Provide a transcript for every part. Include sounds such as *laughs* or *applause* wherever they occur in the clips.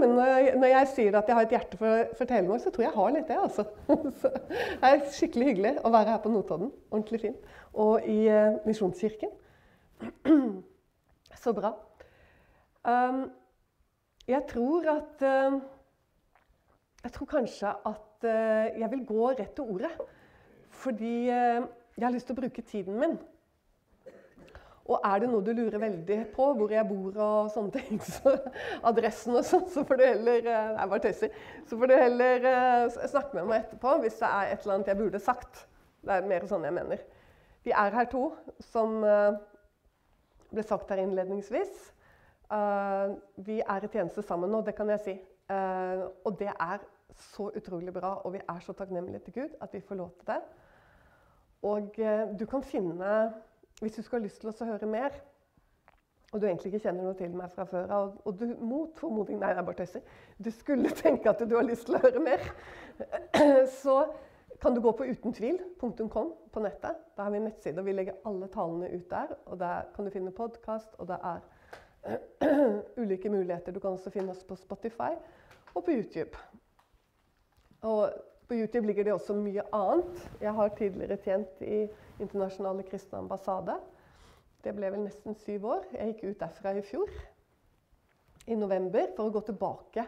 men når jeg, sier at jeg har et hjerte for, for Telemark, så tror jeg jeg har litt det. altså. *laughs* Så det er skikkelig hyggelig å være her på Notodden. Ordentlig fint. Og i uh, Misjonskirken. *clears throat* Så bra. Um, jeg tror at uh, Jeg tror kanskje at uh, jeg vil gå rett til ordet. Fordi jeg har lyst til å bruke tiden min. Og er det noe du lurer veldig på, hvor jeg bor og sånne ting, *laughs* så adressen og sånn, så får du heller Jeg bare tøyser. Så får du heller snakke med meg etterpå hvis det er et eller annet jeg burde sagt. Det er mer sånn jeg mener. Vi er her to, som ble sagt her innledningsvis. Vi er i tjeneste sammen nå, det kan jeg si. Og det er så utrolig bra, og vi er så takknemlige til Gud at vi får lov til det. Og du kan finne, hvis du skulle ha lyst til å høre mer, og du egentlig ikke kjenner noe til meg fra før av, og du mot formodning Nei, er bare tøyser. Du skulle *laughs* tenke at du har lyst til å høre mer. *clears throat* Så kan du gå på utentvil.com på nettet. Da har vi nettside, og vi legger alle talene ut der. Og der kan du finne podkast, og det er *clears throat* ulike muligheter. Du kan også finne oss på Spotify og på YouTube. Og på YouTube ligger det også mye annet. Jeg har tidligere tjent i Internasjonale kristne ambassade. Det ble vel nesten syv år. Jeg gikk ut derfra i fjor, i november, for å gå tilbake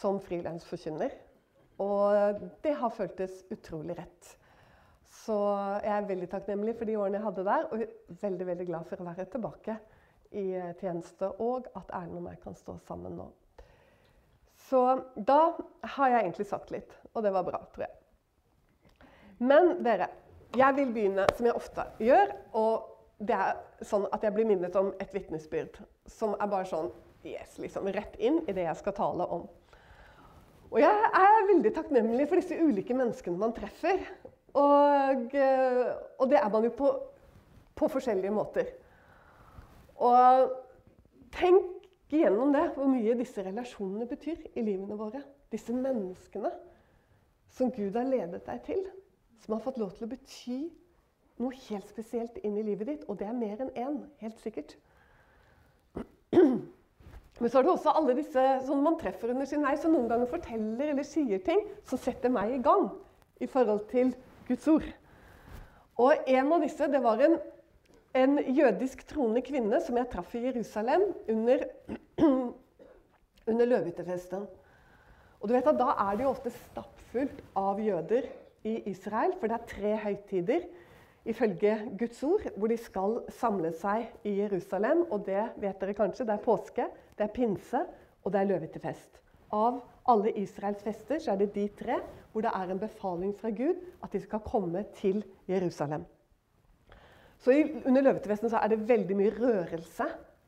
som frilansforkynner. Og det har føltes utrolig rett. Så jeg er veldig takknemlig for de årene jeg hadde der, og veldig, veldig glad for å være tilbake i tjeneste, og at Erlend og meg kan stå sammen nå. Så da har jeg egentlig sagt litt, og det var bra, tror jeg. Men dere, jeg vil begynne som jeg ofte gjør. og det er sånn at jeg blir minnet om et vitnesbyrd som er bare sånn yes, liksom rett inn i det jeg skal tale om. Og jeg er veldig takknemlig for disse ulike menneskene man treffer. Og, eh, og det er man jo på, på forskjellige måter. Og tenk igjennom det, hvor mye disse relasjonene betyr i livene våre. Disse menneskene som Gud har ledet deg til. Som har fått lov til å bety noe helt spesielt inn i livet ditt. Og det er mer enn én, helt sikkert. Men så er det også alle disse som man treffer under sin vei, som noen ganger forteller eller sier ting som setter meg i gang i forhold til Guds ord. Og en av disse det var en en jødisk troende kvinne som jeg traff i Jerusalem under, *clears throat* under løvehyttefesten. Og du vet at Da er det jo ofte stappfullt av jøder i Israel, for det er tre høytider ifølge Guds ord hvor de skal samle seg i Jerusalem. Og det vet dere kanskje, det er påske, det er pinse og det er løvetefest. Av alle Israels fester så er det de tre hvor det er en befaling fra Gud at de skal komme til Jerusalem. Så Under løvetefesten så er det veldig mye rørelse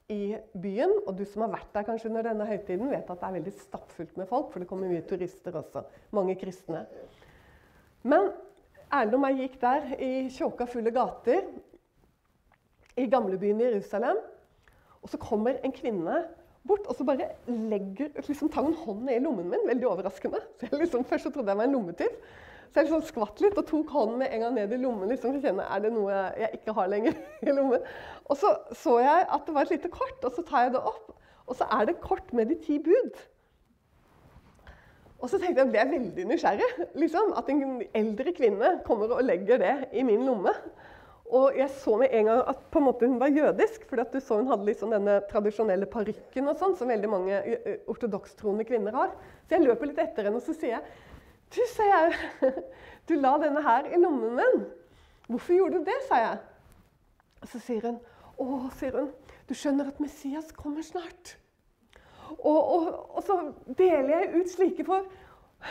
i byen. Og du som har vært der kanskje under denne høytiden, vet at det er veldig stappfullt med folk, for det kommer mye turister også. Mange kristne. Men Erlend og meg gikk der i tjåka fulle gater i gamlebyen i Jerusalem. Og så kommer en kvinne bort og så bare legger, liksom tar hun hånden ned i lommen min. Veldig overraskende. Så jeg liksom, først så trodde jeg var en lommetyv. Så jeg liksom skvatt litt og tok hånden med en gang ned i lommen. liksom, for å kjenne, er det noe jeg ikke har lenger *laughs* i lommen. Og så så jeg at det var et lite kort, og så tar jeg det opp. Og så er det kort med de ti bud. Og så tenkte jeg, ble jeg veldig nysgjerrig. liksom, At en eldre kvinne kommer og legger det i min lomme. Og jeg så med en gang at på en måte hun var jødisk. for du så hun hadde liksom denne tradisjonelle parykken sånn, som veldig mange ortodokstroende kvinner har. Så jeg løper litt etter henne og så sier jeg, du, sa jeg, *laughs* du la denne her i lommen min. Hvorfor gjorde du det, sa jeg. Og så sier hun, å, sier hun, du skjønner at Messias kommer snart. Og, og, og så deler jeg ut slike for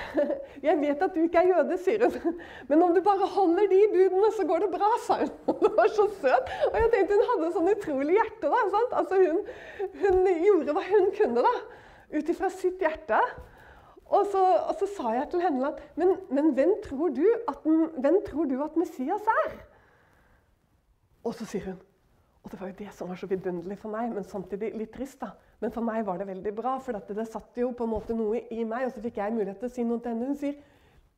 *laughs* jeg vet at du ikke er jøde, sier hun. Men om du bare holder de budene, så går det bra, sa hun. *laughs* Det var så søt. Og jeg tenkte hun hadde sånn utrolig hjerte. da, sant? Altså hun, hun gjorde hva hun kunne da, ut ifra sitt hjerte. Og så, og så, sa jeg til henne at men, men hvem, tror at, hvem tror du at Messias er? Og så sier hun Og det var jo det som var så vidunderlig for meg, men samtidig litt trist. da. Men for meg var det veldig bra, for det, satt jo på en måte noe i meg. Og så fikk jeg mulighet til å si noe til henne. Hun sier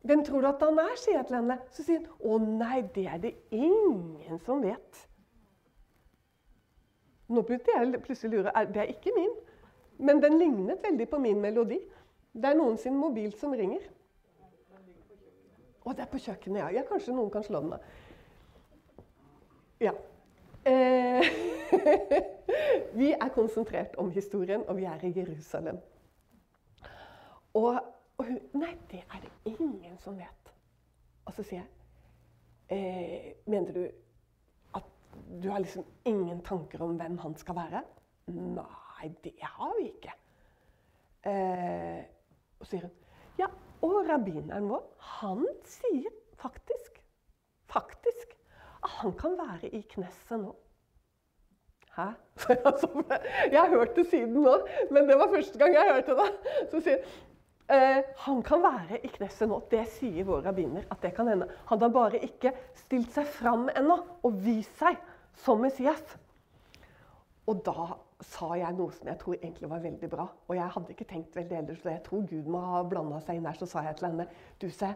hvem tror du at han er? sier jeg til henne. Så sier hun å nei, det er det ingen som vet. Nå begynte jeg plutselig å lure. Det er ikke min. Men den lignet veldig på min melodi. Det er noen sin mobil som ringer. Å, det er på kjøkkenet, ja. ja. Kanskje noen kan slå den av. Ja. Eh, *laughs* vi er konsentrert om historien, og vi er i Jerusalem. Og, og hun Nei, det er det ingen som vet. Og så sier jeg eh, Mener du at du har liksom ingen tanker om hvem han skal være? Nei, det har vi ikke. Eh, og sier hun Ja, og rabbineren vår, han sier faktisk, faktisk, han kan være i kneset nå. Hæ? *laughs* Jeg har hørt det siden nå, men det var første gang jeg hørte det. *laughs* Så sier eh, han kan være i kneset nå. Det sier våre rabbiner at det kan hende. Han har bare ikke stilt seg fram ennå og vist seg som Messias. Og da sa jeg noe som jeg tror egentlig var veldig bra. Og jeg hadde ikke tenkt veldig ellers, så jeg tror Gud må ha blanda seg inn her. Så sa jeg til henne Du, se,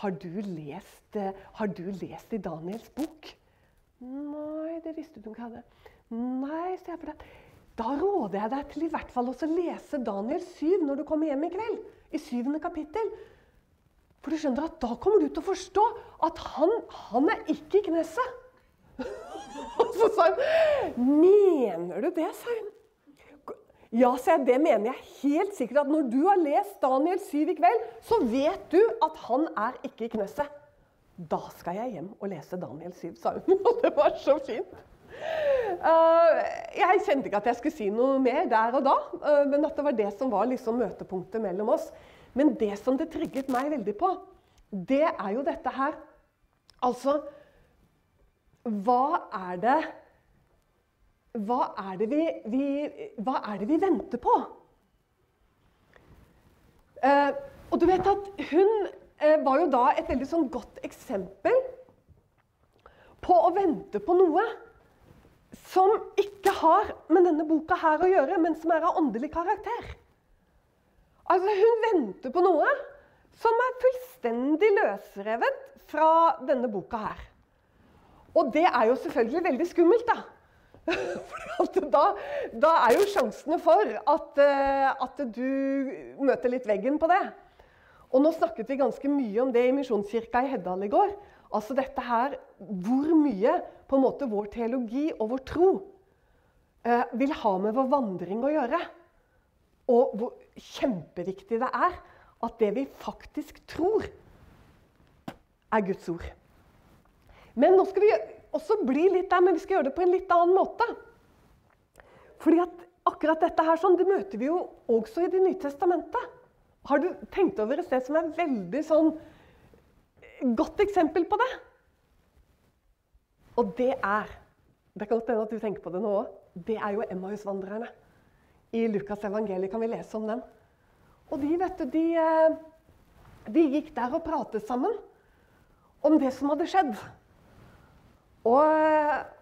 har du lest, eh, har du lest i Daniels bok? Nei, det visste du ikke hadde. Nei, sier jeg. for deg. Da råder jeg deg til i hvert fall å lese Daniel 7 når du kommer hjem i kveld. I syvende kapittel. For du skjønner at da kommer du til å forstå at han, han er ikke i kneset. *laughs* Og så sa hun Mener du det, sa hun. Ja, sa jeg, det mener jeg helt sikkert. At når du har lest Daniel 7 i kveld, så vet du at han er ikke i knesset. Da skal jeg hjem og lese Daniel 7, sa hun. *laughs* Og det var så fint. Uh, jeg kjente ikke at jeg skulle si noe mer der og da, uh, men at det var det som var liksom møtepunktet mellom oss. Men det som det trigget meg veldig på, det er jo dette her. Altså hva er det hva er det vi, vi, er det vi venter på? Eh, og du vet at hun eh, var jo da et veldig sånn godt eksempel på å vente på noe som ikke har med denne boka her å gjøre, men som er av åndelig karakter. Altså, Hun venter på noe som er fullstendig løsrevet fra denne boka her. Og det er jo selvfølgelig veldig skummelt, da. *laughs* Da, da, er jo sjansene for at, eh, at, du møter litt veggen på det. Og nå snakket vi ganske mye om det i Misjonskirka i Heddal i går. Altså dette her, Hvor mye på en måte vår teologi og vår tro eh, vil ha med vår vandring å gjøre. Og hvor kjempeviktig det er at det vi faktisk tror, er Guds ord. Men nå skal vi også bli litt der, men vi skal gjøre det på en litt annen måte. Fordi at akkurat dette her sånn, det møter vi jo også i Det nye testamentet. Har du tenkt over et sted som er veldig sånn godt eksempel på det? Og det er Det kan godt hende at du tenker på det nå òg. Det er jo Emmausvandrerne. I Lukas evangeliet kan vi lese om dem. Og de, vet du, de, eh, de gikk der og pratet sammen om det som hadde skjedd. Og,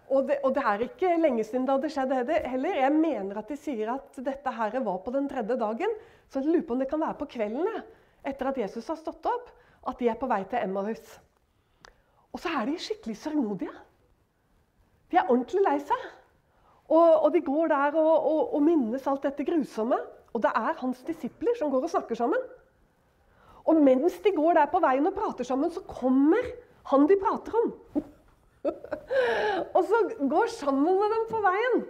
og, det, og, det, er ikke lenge siden det hadde skjedd heller. Jeg mener at de sier at dette her var på den tredje dagen. Så jeg lurer på om det kan være på kvelden etter at Jesus har stått opp, at de er på vei til Emmaus. Og så er de skikkelig sørgmodige. De er ordentlig lei seg. Og, og de går der og, minnes alt dette grusomme. Og det er hans disipler som går og snakker sammen. Og mens de går der på veien og prater sammen, så kommer han de prater om. *laughs* og så går sammen med dem på veien.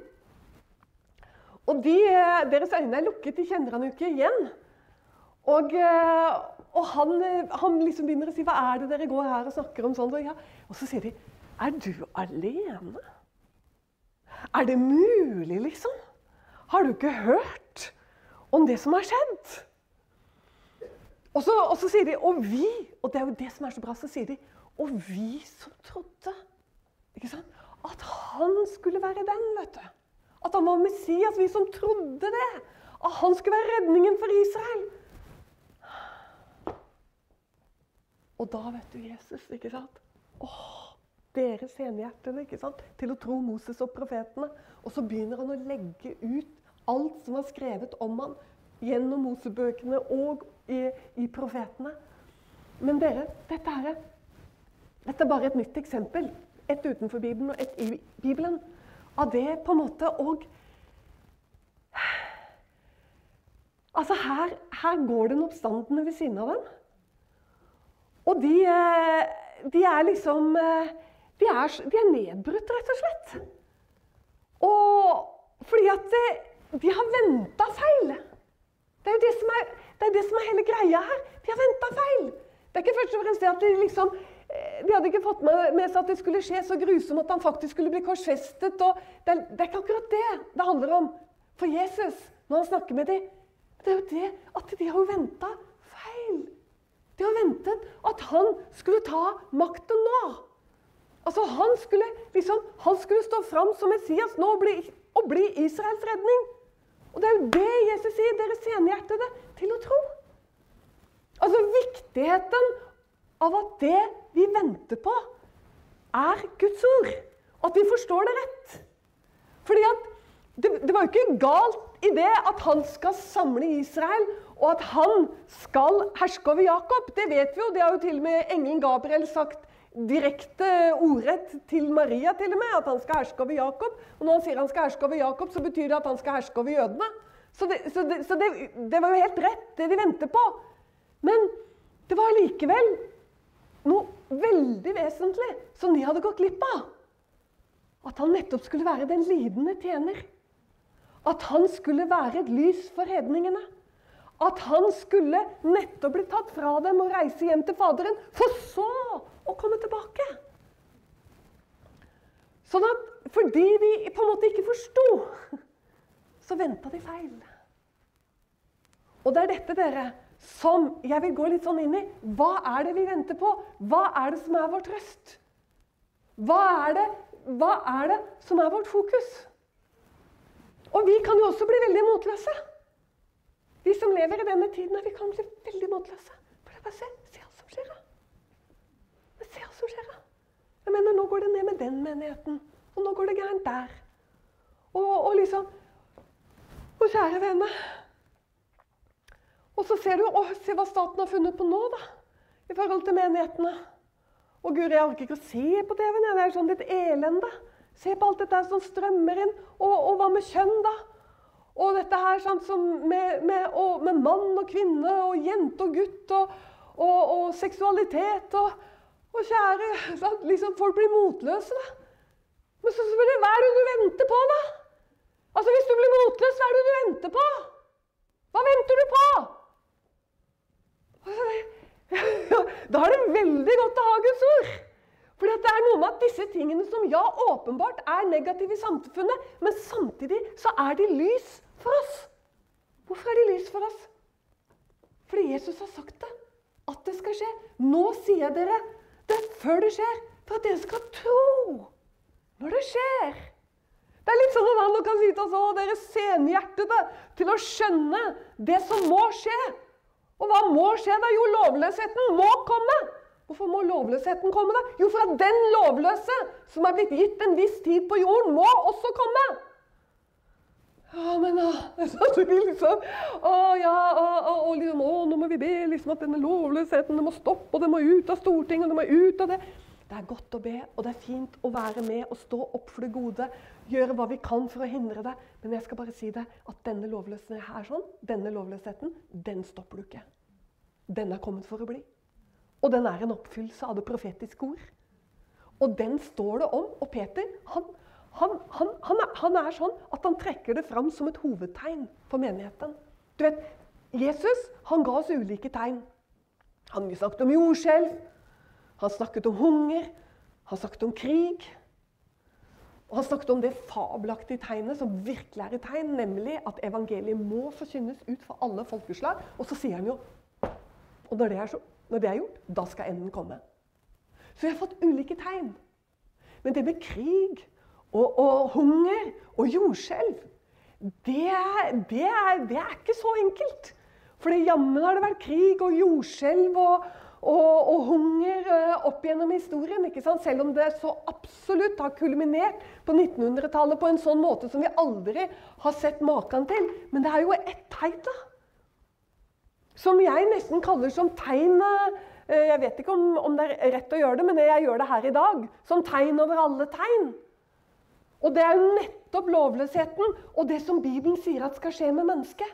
Og de, eh, Deres øyne er lukket, de kjenner han jo ikke igjen. Og, eh, og han, eh, han, liksom begynner å si 'Hva er det dere går her og snakker om?' sånn. Og, ja. og så sier de 'Er du alene?' Er det mulig, liksom? Har du ikke hørt om det som har skjedd? Og så, og så sier de 'Og vi', og det er jo det som er så bra, så sier de 'Og vi som trodde'. Ikke sant? At han skulle være den, vet du. At han var Messias, vi som trodde det. At han skulle være redningen for Israel. Og da, vet du, Jesus, ikke sant? Åh, deres senhjertene ikke sant? Til å tro Moses og profetene. Og så begynner han å legge ut alt som var skrevet om han gjennom Mosebøkene og i, i profetene. Men dere, dette, her, dette er bare et nytt eksempel et utenfor Bibelen og et i Bibelen. Av det på en måte og Altså, her, her går den oppstandende ved siden av dem. Og de, eh, de er liksom eh, de er, de er, nedbrutt, rett og slett. Og fordi at de har venta feil. Det er jo det som er, det er, det som er hele greia her. De har venta feil. Det er ikke først og fremst det at de liksom eh, de hadde ikke fått med seg at det skulle skje så grusomt at han faktisk skulle bli korsfestet. Det er, det, er ikke akkurat det det handler om for Jesus når han snakker med dem. Det er jo det at de har jo venta feil. De har ventet at han skulle ta makten nå. Altså, han skulle, liksom, han skulle stå fram som Messias nå og bli, og bli Israels redning. Og det er jo det Jesus sier, dere senhjertede, til å tro. Altså viktigheten av at det vi venter på, er Guds ord. Og At vi forstår det rett. Fordi det, det var jo ikke galt i det at han skal samle Israel, og at han skal herske over Jakob. Det vet vi jo. Det har jo til og med engelen Gabriel sagt direkte ordrett til Maria, til og med, at han skal herske over Jakob. Og når han sier han skal herske over Jakob, så betyr det at han skal herske over jødene. Så det, så det, så det, det var jo helt rett, det de venter på. Men det var likevel noe veldig vesentlig som de hadde gått glipp av. At han nettopp skulle være den lidende tjener. At han skulle være et lys for hedningene. At han skulle nettopp bli tatt fra dem og reise hjem til Faderen, for så å komme tilbake. Sånn at fordi de på en måte ikke forsto, så venta de feil. Og det er dette, dere, som jeg vil gå litt sånn inn i. Hva er det vi venter på? Hva er det som er vår trøst? Hva er det, hva er det som er vårt fokus? Og vi kan jo også bli veldig motløse. Vi som lever i denne tiden, vi kan bli veldig motløse. Bare se, se hva som skjer. Men se hva som skjer. da. Jeg mener, Nå går det ned med den menigheten, og nå går det gærent der. Og, og liksom Og kjære vene Og så ser du å, se hva staten har funnet på nå, da. I forhold til menighetene. Og gud, jeg orker ikke å se på TV-en. Det er jo sånn litt elende. Se på alt dette som strømmer inn. Og, og hva med kjønn, da? Og dette her sånn med, med, og, med, mann og kvinne og jente og gutt og, og seksualitet og, kjære sånn, Liksom Folk blir motløse, da. Men så spør jeg hva er det du venter på, da? Altså Hvis du blir motløs, hva er det du venter på? Hva venter du på? *laughs* Da er det veldig godt å ha Guds ord. Fordi det er noe med at disse tingene som ja, åpenbart er negative i samfunnet, men samtidig så er de lys for oss. Hvorfor er de lys for oss? Fordi Jesus har sagt det. At det skal skje. Nå sier jeg dere det før det skjer, for at dere skal tro når det skjer. Det er litt sånn at han kan si til oss å, dere senhjertede til å skjønne det som må skje. Og hva må skje da? Jo, lovløsheten må komme. Hvorfor må lovløsheten komme, da? Jo, for at den lovløse som er blitt gitt en viss tid på jorden, må også komme. Ja, men da *laughs* så vi liksom, å, ja, å, å, liksom, å, nå må vi be liksom, at denne lovløsheten må stoppe, og det må ut av Stortinget, og det må ut av det. Det er godt å be, og det er fint å være med og stå opp for det gode. Gjøre hva vi kan for å hindre det. Men jeg skal bare si det, at denne lovløsheten sånn, denne lovløsheten, den stopper du ikke. Den er kommet for å bli. Og den er en oppfyllelse av det profetiske ord. Og den står det om. Og Peter han, han, han, han, er, han er sånn at han trekker det fram som et hovedtegn for menigheten. Du vet, Jesus han ga oss ulike tegn. Han snakket om jordskjelv, han snakket om hunger, han snakket om krig. Og han snakket om det fabelaktige tegnet som virkelig er et tegn, nemlig at evangeliet må forkynnes ut for alle folkeslag. Og så sier han jo Og når det så når det er gjort, da skal enden komme. Så vi har fått ulike tegn. Men det med krig og, og hunger og jordskjelv, det det, det er, ikke så enkelt. For jammen har det vært krig og jordskjelv og, og, og, hunger eh, opp gjennom historien. ikke sant? Selv om det så absolutt har kulminert på 1900-tallet på en sånn måte som vi aldri har sett maken til. Men det er jo ett tegn, da. Som jeg nesten kaller som tegn eh, Jeg vet ikke om, om, det er rett å gjøre det, men jeg gjør det her i dag. Som tegn over alle tegn. Og det er jo nettopp lovløsheten og det som Bibelen sier at skal skje med mennesket.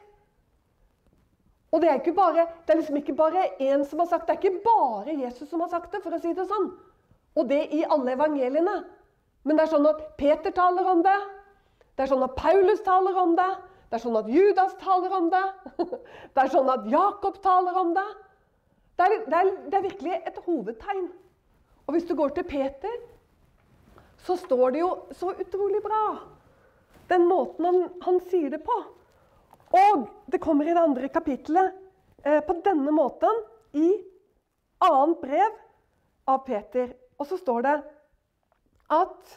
Og det er, ikke bare, det er liksom ikke bare én som har sagt det. Det er ikke bare Jesus som har sagt det, for å si det sånn. Og det i alle evangeliene. Men det er sånn at Peter taler om det. Det er sånn at Paulus taler om det. Det er sånn at Judas taler om det. *laughs* Det er sånn at Jakob taler om det. Det er, det er, det er virkelig et hovedtegn. Og hvis du går til Peter, så står det jo så utrolig bra. Den måten han, han sier det på. Og det kommer i det andre kapittelet eh, på denne måten i annet brev av Peter. Og så står det at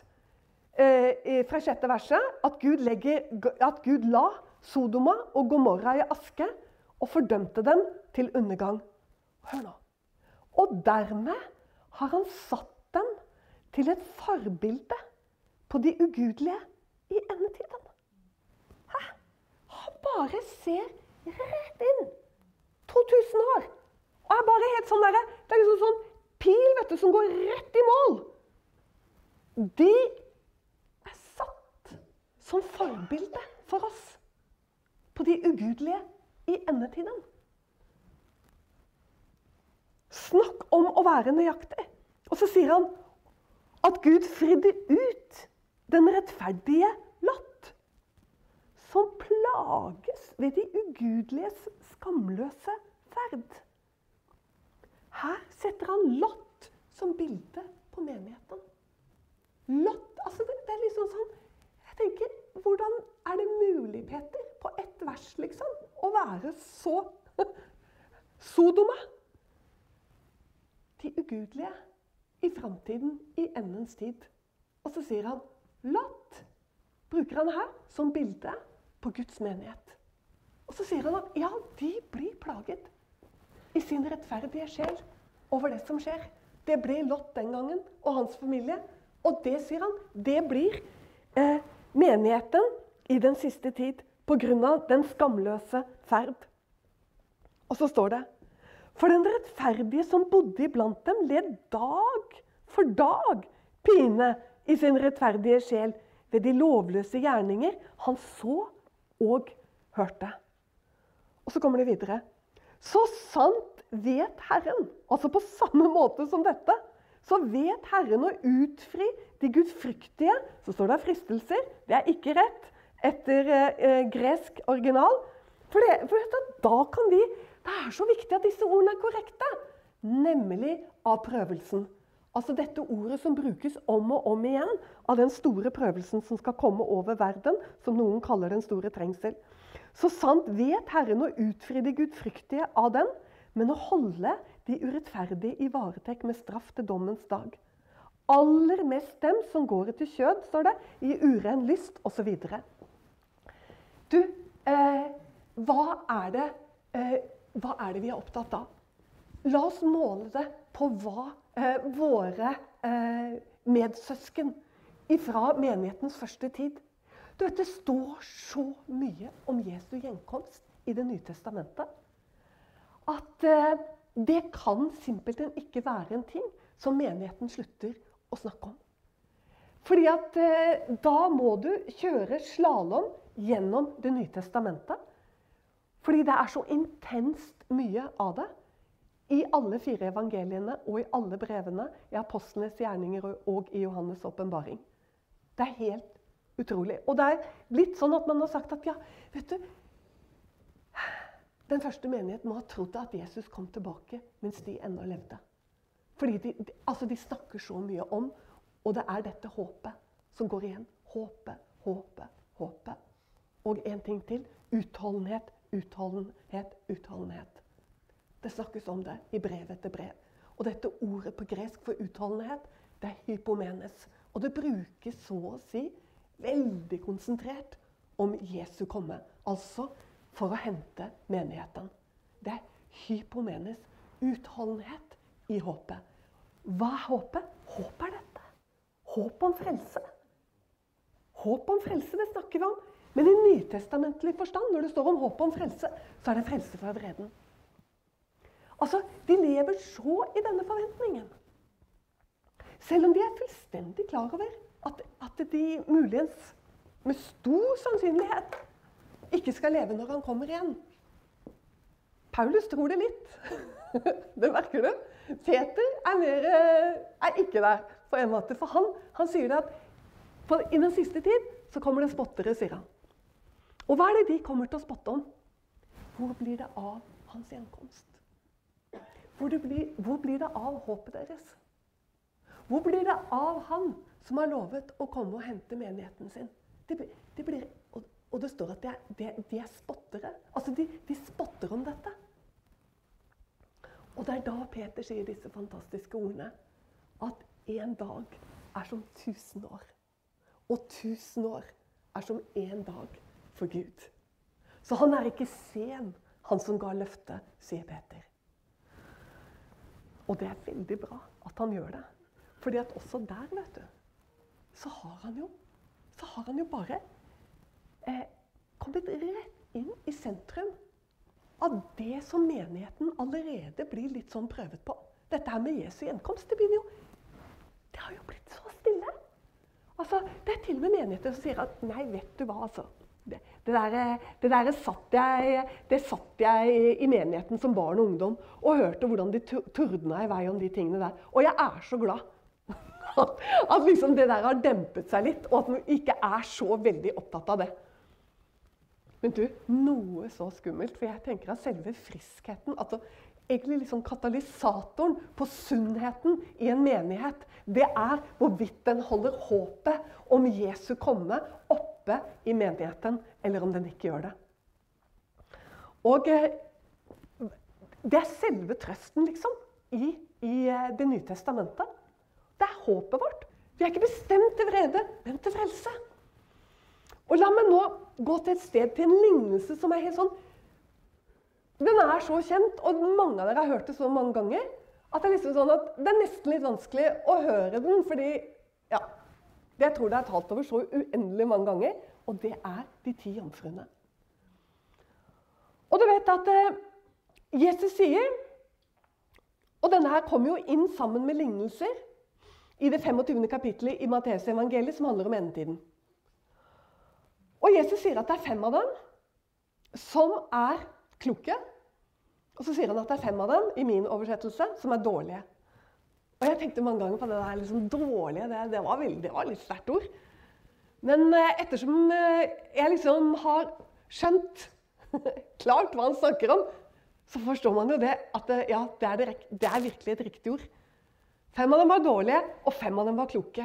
eh, fra sjette verset at Gud, legger, at Gud la Sodoma og Gomorra i aske og fordømte dem til undergang. Hør nå. Og dermed har han satt dem til et forbilde på de ugudelige i endetiden bare ser rett inn. 2000 år. Og er bare helt sånn der, Det er liksom sånn pil vet du, som går rett i mål. De er satt som forbilde for oss på de ugudelige i endetiden. Snakk om å være nøyaktig. Og så sier han at Gud fridde ut den rettferdige som plages ved de ugudeliges skamløse ferd. Her setter han Lot som bilde på menigheten. Lot, altså det, det, er liksom sånn Jeg tenker, Hvordan er det mulig, Peter, på ett vers, liksom, å være så *laughs* Sodoma? De ugudelige i framtiden, i endens tid. Og så sier han Lot. Bruker han her som bilde på Guds menighet. Og så sier han at ja, de blir plaget i sin rettferdige sjel over det som skjer. Det ble Lot den gangen og hans familie. Og det, sier han, det blir eh, menigheten i den siste tid pga. den skamløse ferd. Og så står det For den rettferdige som bodde iblant dem, led dag for dag pine i sin rettferdige sjel ved de lovløse gjerninger han så og hørte. Og så kommer det videre. Så sant vet Herren, altså på samme måte som dette, så vet Herren å utfri de gudfryktige. Så står det fristelser. Det er ikke rett etter eh, gresk original. For, det, for da kan de Det er så viktig at disse ordene er korrekte. Nemlig av prøvelsen. Altså dette ordet som brukes om og om igjen av den store prøvelsen som skal komme over verden, som noen kaller den store trengsel. Så sant vet Herren å utfri de gudfryktige av den, men å holde de urettferdige i varetekt med straff til dommens dag. Aller mest dem som går etter kjød, står det, i uren lyst osv. Du, eh, hva, er det, eh, hva er det vi er opptatt av? La oss måle det på hva våre eh, medsøsken fra menighetens første tid du vet, Det står så mye om Jesu gjenkomst i Det nye testamentet at eh, det kan simpelthen ikke være en ting som menigheten slutter å snakke om. Fordi at eh, da må du kjøre slalåm gjennom Det nye testamentet. Fordi det er så intenst mye av det i alle fire evangeliene og i alle brevene, i apostlenes gjerninger og i Johannes' åpenbaring. Det er helt utrolig. Og det er blitt sånn at man har sagt at ja, vet du Den første menigheten må ha trodd at Jesus kom tilbake mens de ennå levde. Fordi de, altså de snakker så mye om, og det er dette håpet som går igjen. Håpet, håpet, håpet. Og en ting til. Utholdenhet, utholdenhet, utholdenhet. Det snakkes om det i brev etter brev. Og dette ordet på gresk for utholdenhet, det er hypomenes. Og det brukes så å si veldig konsentrert om Jesu komme. Altså for å hente menigheten. Det er hypomenes. Utholdenhet i håpet. Hva er håpet? Håp er dette. Håp om frelse. Håp om frelse, det snakker vi om. Men i nytestamentlig forstand, når det står om håp om frelse, så er det frelse fra vreden. Altså, De lever så i denne forventningen. Selv om de er fullstendig klar over at, at de muligens med stor sannsynlighet ikke skal leve når han kommer igjen. Paulus tror det litt. *laughs* det merker du. Peter er, mer, eh, er ikke der på en måte. For han, han sier det at på, i den siste tid så kommer det spottere, sier han. Og hva er det de kommer til å spotte om? Hvor blir det av hans gjenkomst? Hvor, blir, hvor blir det av håpet deres? Hvor blir det av han som har lovet å komme og hente menigheten sin? Det, det blir, og, og, det står at de er, de, de er spottere. Altså, de, de, spotter om dette. Og det er da Peter sier disse fantastiske ordene. At én dag er som tusen år. Og tusen år er som én dag for Gud. Så han er ikke sen, han som ga løftet, sier Peter. Og det er veldig bra at han gjør det. Fordi at også der, vet du, så har han jo, så har han jo bare eh, kommet rett inn i sentrum av det som menigheten allerede blir litt sånn prøvet på. Dette her med Jesu gjenkomst, det, begynner jo, det har jo blitt så stille. Altså, Det er til og med menigheter som sier at nei, vet du hva, altså. Det, der, det der satt, jeg, det satt jeg i menigheten som barn og ungdom og hørte hvordan de tordna i vei om de tingene der. Og jeg er så glad *laughs* at, liksom det der har dempet seg litt, og at man ikke er så veldig opptatt av det. Men du, noe så skummelt. For jeg tenker at selve friskheten altså egentlig liksom katalysatoren på sunnheten i en menighet, det er hvorvidt den holder håpet om Jesu komme oppe oppe i menigheten, eller om den ikke gjør det. Og eh, det er selve trøsten, liksom, i, i eh, Det nye testamentet. Det er håpet vårt. Vi er ikke bestemt til vrede, men til frelse. Og La meg nå gå til et sted, til en lignelse som er helt sånn Den er så kjent, og mange av dere har hørt det så mange ganger, at det er, liksom sånn at det er nesten litt vanskelig å høre den, fordi ja, det jeg tror det er talt over så uendelig mange ganger, og det er de ti jomfruene. Og du vet at eh, Jesus sier Og denne her kommer jo inn sammen med lignelser i det 25. kapittelet i Matteusevangeliet, som handler om endetiden. Og Jesus sier at det er fem av dem som er kloke. Og så sier han at det er fem av dem i min oversettelse, som er dårlige. Og jeg tenkte mange ganger på det der liksom dårlige. Det, det, var, veldig, det var litt sterkt ord. Men eh, ettersom eh, jeg liksom har skjønt *laughs* klart hva han snakker om, så forstår man jo det at det, ja, det er, direkt, det er virkelig et riktig ord. Fem av dem var dårlige, og fem av dem var kloke.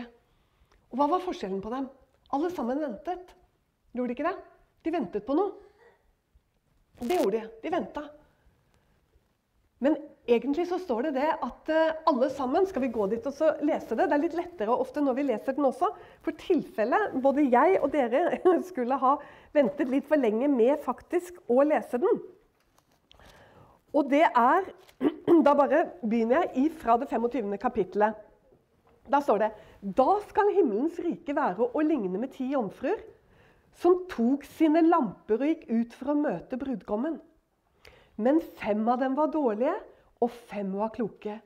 Og hva var forskjellen på dem? Alle sammen ventet. Gjorde de ikke det? De ventet på noe. Det gjorde de. De venta. Men egentlig så står det det at uh, alle sammen Skal vi gå dit og så lese det? Det er litt lettere ofte når vi leser den også. For tilfelle både jeg og dere *laughs* skulle ha ventet litt for lenge med faktisk å lese den. Og det er *clears throat* Da bare begynner jeg fra det 25. kapittelet. Da står det Da skal himmelens rike være å ligne med ti jomfruer som tok sine lamper og gikk ut for å møte brudgommen. Men fem av dem var dårlige, og fem var kloke.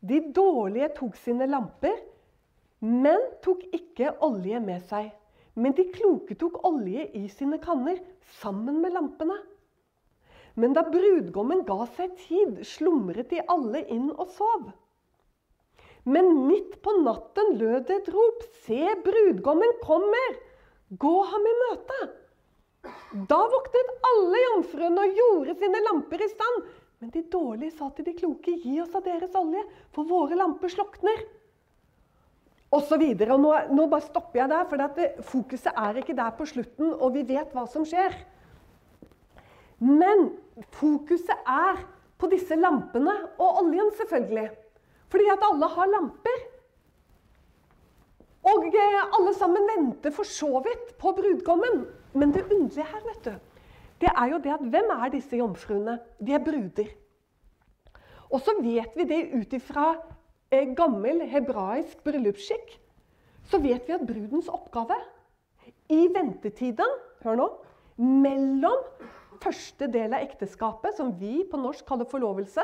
De dårlige tok sine lamper, men tok ikke olje med seg. Men de kloke tok olje i sine kanner sammen med lampene. Men da brudgommen ga seg tid, slumret de alle inn og sov. Men midt på natten lød det et rop. Se, brudgommen kommer! Gå ham i møte! Da våknet alle jomfruene og gjorde sine lamper i stand. Men de dårlige sa til de kloke, gi oss av deres olje, for våre lamper slukner. Og så videre. Og nå, nå bare stopper jeg der, for det, fokuset er ikke der på slutten, og vi vet hva som skjer. Men fokuset er på disse lampene og oljen, selvfølgelig. Fordi at alle har lamper. Og eh, alle sammen venter for så vidt på brudgommen. Men det underlige her, vet du, det er jo det at hvem er disse jomfruene? De er bruder. Og så vet vi det ut ifra eh, gammel hebraisk bryllupsskikk. Så vet vi at brudens oppgave i ventetiden hør nå, mellom første del av ekteskapet, som vi på norsk kaller forlovelse,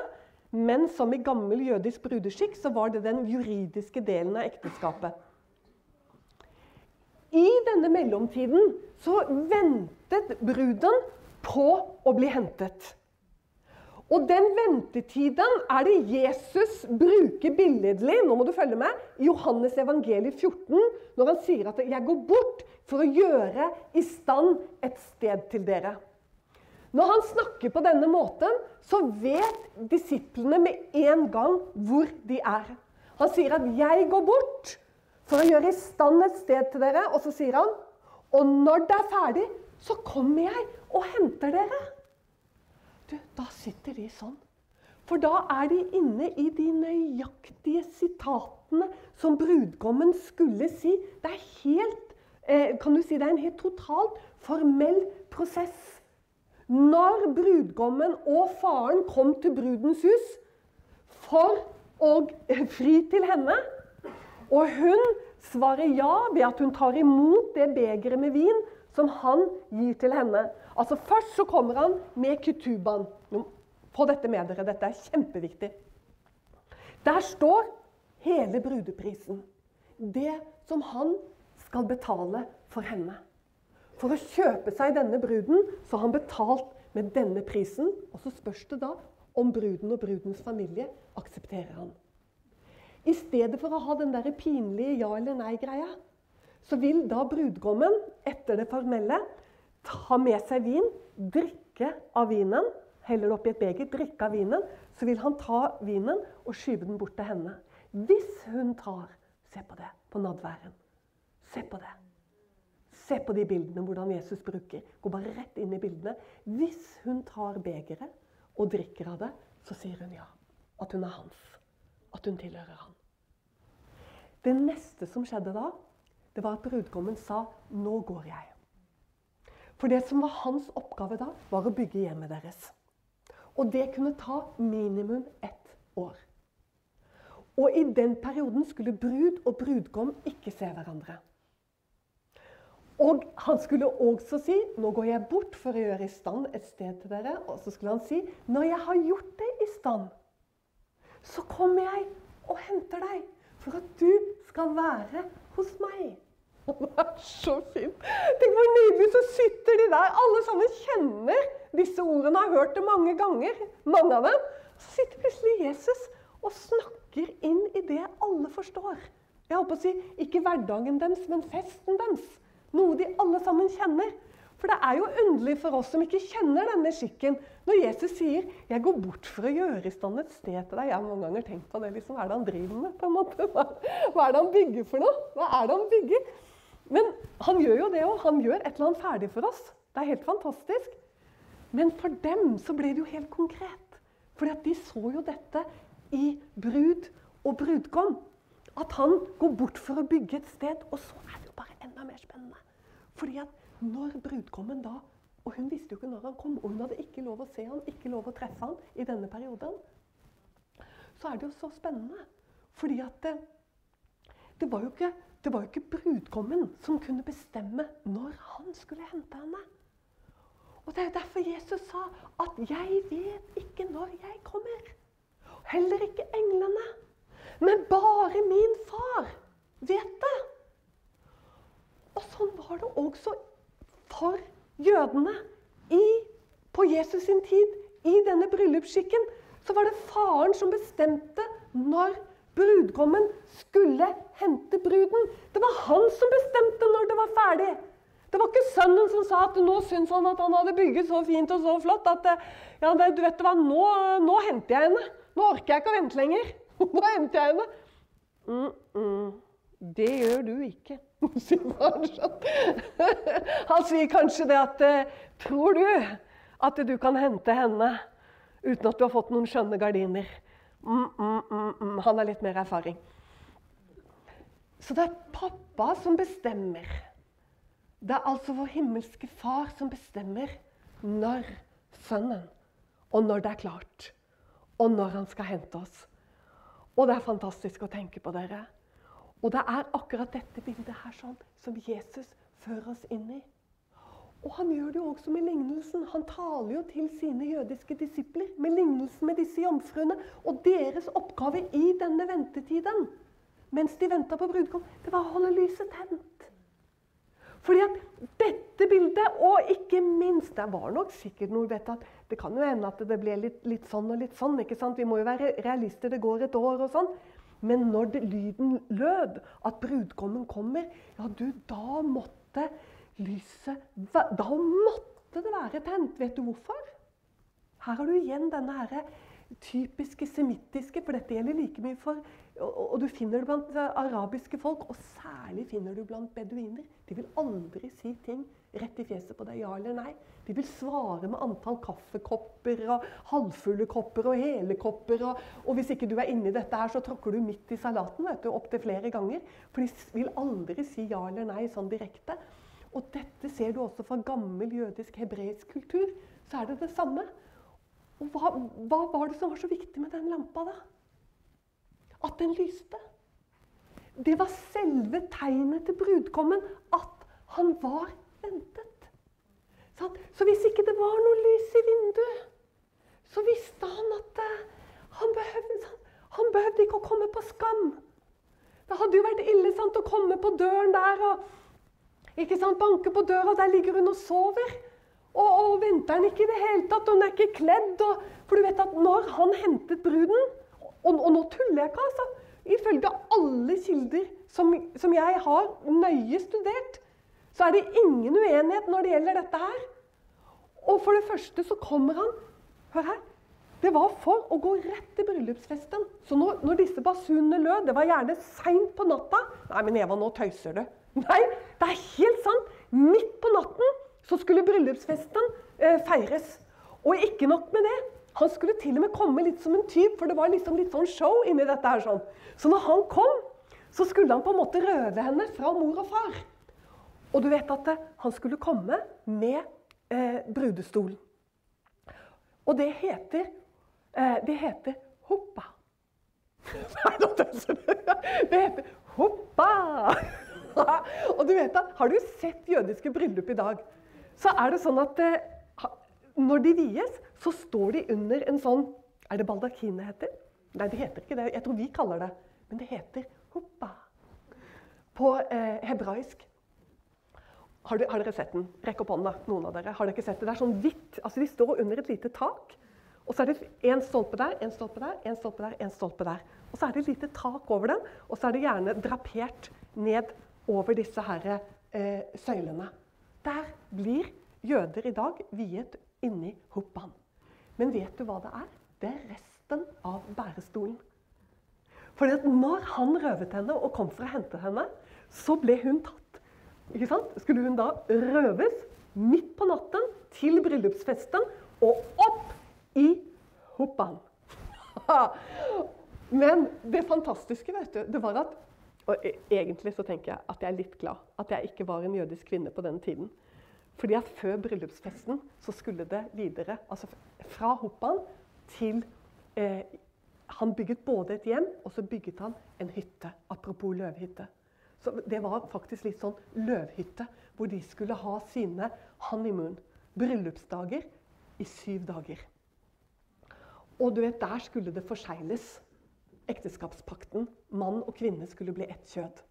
men som i gammel jødisk brudeskikk så var det den juridiske delen av ekteskapet. I denne mellomtiden så ventet bruden på å bli hentet. Og den ventetiden er det Jesus bruker billedlig nå må du følge med, i Johannes evangeliet 14, når han sier at 'jeg går bort for å gjøre i stand et sted til dere'. Når han snakker på denne måten, så vet disiplene med en gang hvor de er. Han sier at 'jeg går bort for å gjøre i stand et sted til dere'. Og så sier han 'og når det er ferdig, så kommer jeg og henter dere'. Du, da sitter de sånn. For da er de inne i de nøyaktige sitatene som brudgommen skulle si. Det er helt, eh, kan du si, det er en helt totalt formell prosess. Når brudgommen og faren kom til brudens hus for å fri til henne, og hun svarer ja ved at hun tar imot det begeret med vin som han gir til henne. Altså Først så kommer han med kutuban. Få dette med dere. Dette er kjempeviktig. Der står hele brudeprisen. Det som han skal betale for henne. For å kjøpe seg denne bruden så har han betalt med denne prisen. Og så spørs det da om bruden og brudens familie aksepterer han. I stedet for å ha den der pinlige ja eller nei-greia, så vil da brudgommen etter det formelle ta med seg vin, drikke av vinen, heller oppi et beger, drikke av vinen. Så vil han ta vinen og skyve den bort til henne. Hvis hun tar Se på det på nadværen. Se på det. Se på de bildene hvordan Jesus bruker. Gå bare rett inn i bildene. Hvis hun tar begeret og drikker av det, så sier hun ja. At hun er hans. At hun tilhører han. Det neste som skjedde da, det var at brudgommen sa 'Nå går jeg'. For det som var hans oppgave da, var å bygge hjemmet deres. Og det kunne ta minimum ett år. Og i den perioden skulle brud og brudgom ikke se hverandre. Og han skulle også si nå går jeg bort for å gjøre i stand et sted til dere. Og så skulle han si når jeg har gjort det i stand, så kommer jeg og henter deg for at du skal være hos meg. Det *laughs* er så fint. Tenk hvor nydelig. Så sitter de der. Alle sammen kjenner disse ordene, har hørt det mange ganger. Mange av dem. Så sitter plutselig Jesus og snakker inn i det alle forstår. Jeg håper å si ikke hverdagen deres, men festen deres. Noe de alle sammen kjenner. For det er jo underlig for oss som ikke kjenner denne skikken, når Jesus sier 'Jeg går bort for å gjøre i stand et sted til deg'. Jeg har mange ganger tenkt på det. liksom, Hva er det han driver med? på en måte? Hva er det han bygger for noe? Hva er det han bygger? Men han gjør jo det òg. Han gjør et eller annet ferdig for oss. Det er helt fantastisk. Men for dem så ble det jo helt konkret. Fordi at de så jo dette i brud og brudgom. At han går bort for å bygge et sted, og så er det jo bare enda mer spennende. Fordi at når brudgommen da Og hun visste jo ikke når han kom, og hun hadde ikke lov å se han, ikke lov å treffe han i denne perioden. Så er det jo så spennende. Fordi at det, var jo ikke var ikke brudgommen som kunne bestemme når han skulle hente henne. Og Det er jo derfor Jesus sa at 'jeg vet ikke når jeg kommer'. Heller ikke englene. Men bare min far vet det. Og sånn var det også for jødene i, på Jesus sin tid. I denne bryllupsskikken så var det faren som bestemte når brudgommen skulle hente bruden. Det var han som bestemte når det var ferdig. Det var ikke sønnen som sa at nå syntes han at han hadde bygget så fint og så flott at ja, det, du vet hva, nå, nå henter jeg henne. Nå orker jeg ikke å vente lenger. *laughs* Nå henter jeg henne. Mm, mm. Det gjør du ikke, *laughs* *laughs* Han sier kanskje det at Tror du at du kan hente henne uten at du har fått noen skjønne gardiner? Mm, mm, mm, mm. Han har litt mer erfaring. Så det er pappa som bestemmer. Det er altså vår himmelske far som bestemmer når sønnen, og når det er klart, og når han skal hente oss. Og det er fantastisk å tenke på dere. Og det er akkurat dette bildet her sånn, som Jesus fører oss inn i. Og han gjør det jo også med lignelsen. Han taler jo til sine jødiske disipler med lignelsen med disse jomfruene og deres oppgave i denne ventetiden. Mens de venta på brudgom, det var å holde lyset tent. Fordi at dette bildet, og ikke minst Det var nok sikkert noe vet at Det kan jo hende at det ble litt, litt sånn og litt sånn. ikke sant? Vi må jo være realister. Det går et år og sånn. Men når det, lyden lød, at brudgommen kommer, ja, du, da måtte lyset Da måtte det være tent. Vet du hvorfor? Her har du igjen denne her typiske semittiske, for dette gjelder like mye for og, og, du finner det blant arabiske folk, og særlig finner du blant beduiner. De vil aldri si ting rett i fjeset på deg, ja eller nei. De vil svare med antall kaffekopper og halvfulle kopper og hele kopper. Og, og hvis ikke du er inni dette her, så tråkker du midt i salaten opptil flere ganger. For de vil aldri si ja eller nei sånn direkte. Og dette ser du også fra gammel jødisk, hebreisk kultur. Så er det det samme. Og hva, hva var det som var så viktig med den lampa, da? at den lyste. Det var selve tegnet til brudgommen at han var ventet. Så hvis ikke det var noe lys i vinduet, så visste han at eh, han behøvde, han behøvde ikke å komme på skam. Det hadde jo vært ille sant, å komme på døren der og ikke sant, Banker på døra, der ligger hun og sover. Og, og venter han ikke i det hele tatt, og hun er ikke kledd. Og, for du vet at når han hentet bruden, og, og, nå tuller jeg ikke, altså. Ifølge alle kilder som, som, jeg har nøye studert, så er det ingen uenighet når det gjelder dette her. Og for det første så kommer han Hør her. Det var for å gå rett til bryllupsfesten. Så når, når disse basunene lød, det var gjerne seint på natta Nei, men Eva, nå tøyser du. Nei, det er helt sant. Midt på natten så skulle bryllupsfesten eh, feires. Og ikke nok med det. Han skulle til og med komme litt som en tyv, for det var liksom litt sånn show inni dette. her sånn. Så når han kom, så skulle han på en måte røve henne fra mor og far. Og du vet at det, han skulle komme med eh, brudestolen. Og det heter eh, Det heter hoppa. *laughs* Nei. *laughs* Det heter hoppa. *laughs* og du vet da, Har du sett jødiske bryllup i dag, så er det sånn at eh, når de vies, så står de under en sånn Er det baldakin det heter? Nei, det heter ikke det. Jeg tror vi kaller det. Men det heter hoppa på eh, hebraisk. Har, du, har, dere sett den? Rekk opp hånda, noen av dere. Har dere sett det? Det er sånn hvitt. Altså, De står under et lite tak. Og så er det én stolpe der, én stolpe der, én stolpe der, en stolpe der. Og så er det et lite tak over den, og så er det gjerne drapert ned over disse her, eh, søylene. Der blir jøder i dag viet inni hoppan. Men vet du hva det er? Det er resten av bærestolen. At når han røvet henne og kom for å hente henne, så ble hun tatt. Ikke sant? Skulle hun da røves midt på natten til bryllupsfesten og opp i hoppan. *laughs* Men det fantastiske vet du, det var at og e, Egentlig så tenker jeg at jeg er litt glad at jeg ikke var en jødisk kvinne på den tiden. Fordi at før bryllupsfesten så skulle det videre. Altså fra Hoppan til eh, Han bygget både et hjem og så bygget han en hytte. Apropos løvhytte. Så det var faktisk litt sånn løvhytte, hvor de skulle ha sine honeymoon, bryllupsdager, i syv dager. Og du vet, der skulle det forsegles. Ekteskapspakten. Mann og kvinne skulle bli ett kjød.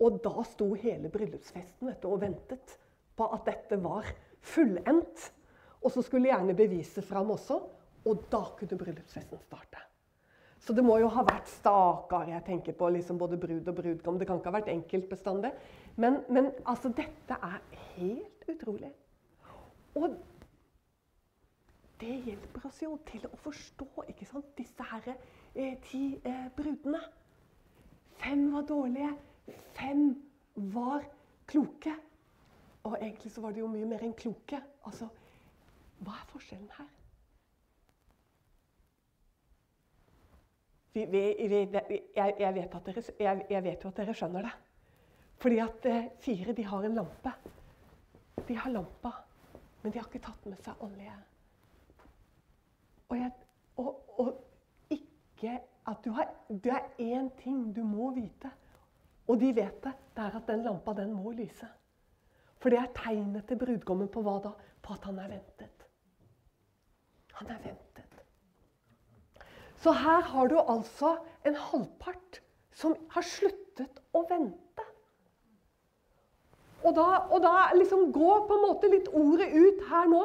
Og da sto hele bryllupsfesten du, og ventet på at dette var fullendt. Og så skulle gjerne beviset fram også, og da kunne bryllupsfesten starte. Så det må jo ha vært Stakkar jeg tenker på liksom både brud og brudgom. Det kan ikke ha vært enkelt bestandig. Men, men altså, dette er helt utrolig. Og det hjelper oss jo til å forstå ikke sant, disse her, eh, ti eh, brudene. Fem var dårlige, fem var kloke. Og egentlig så var det jo mye mer enn kloke. Altså, hva er forskjellen her? Vi, vi, vi, jeg, jeg, vet dere, jeg, jeg, vet jo at dere skjønner det. Fordi at eh, fire de har en lampe. De har lampa, men de har ikke tatt med seg olje. Og, og, og ikke at du har, Det er én ting du må vite, og de vet det. Det er at den lampa, den må lyse. For det er tegnet til brudgommen på hva da? På at han er ventet. Han er ventet. Så her har du altså en halvpart som har sluttet å vente. Og da, og da liksom går på en måte litt ordet ut her nå.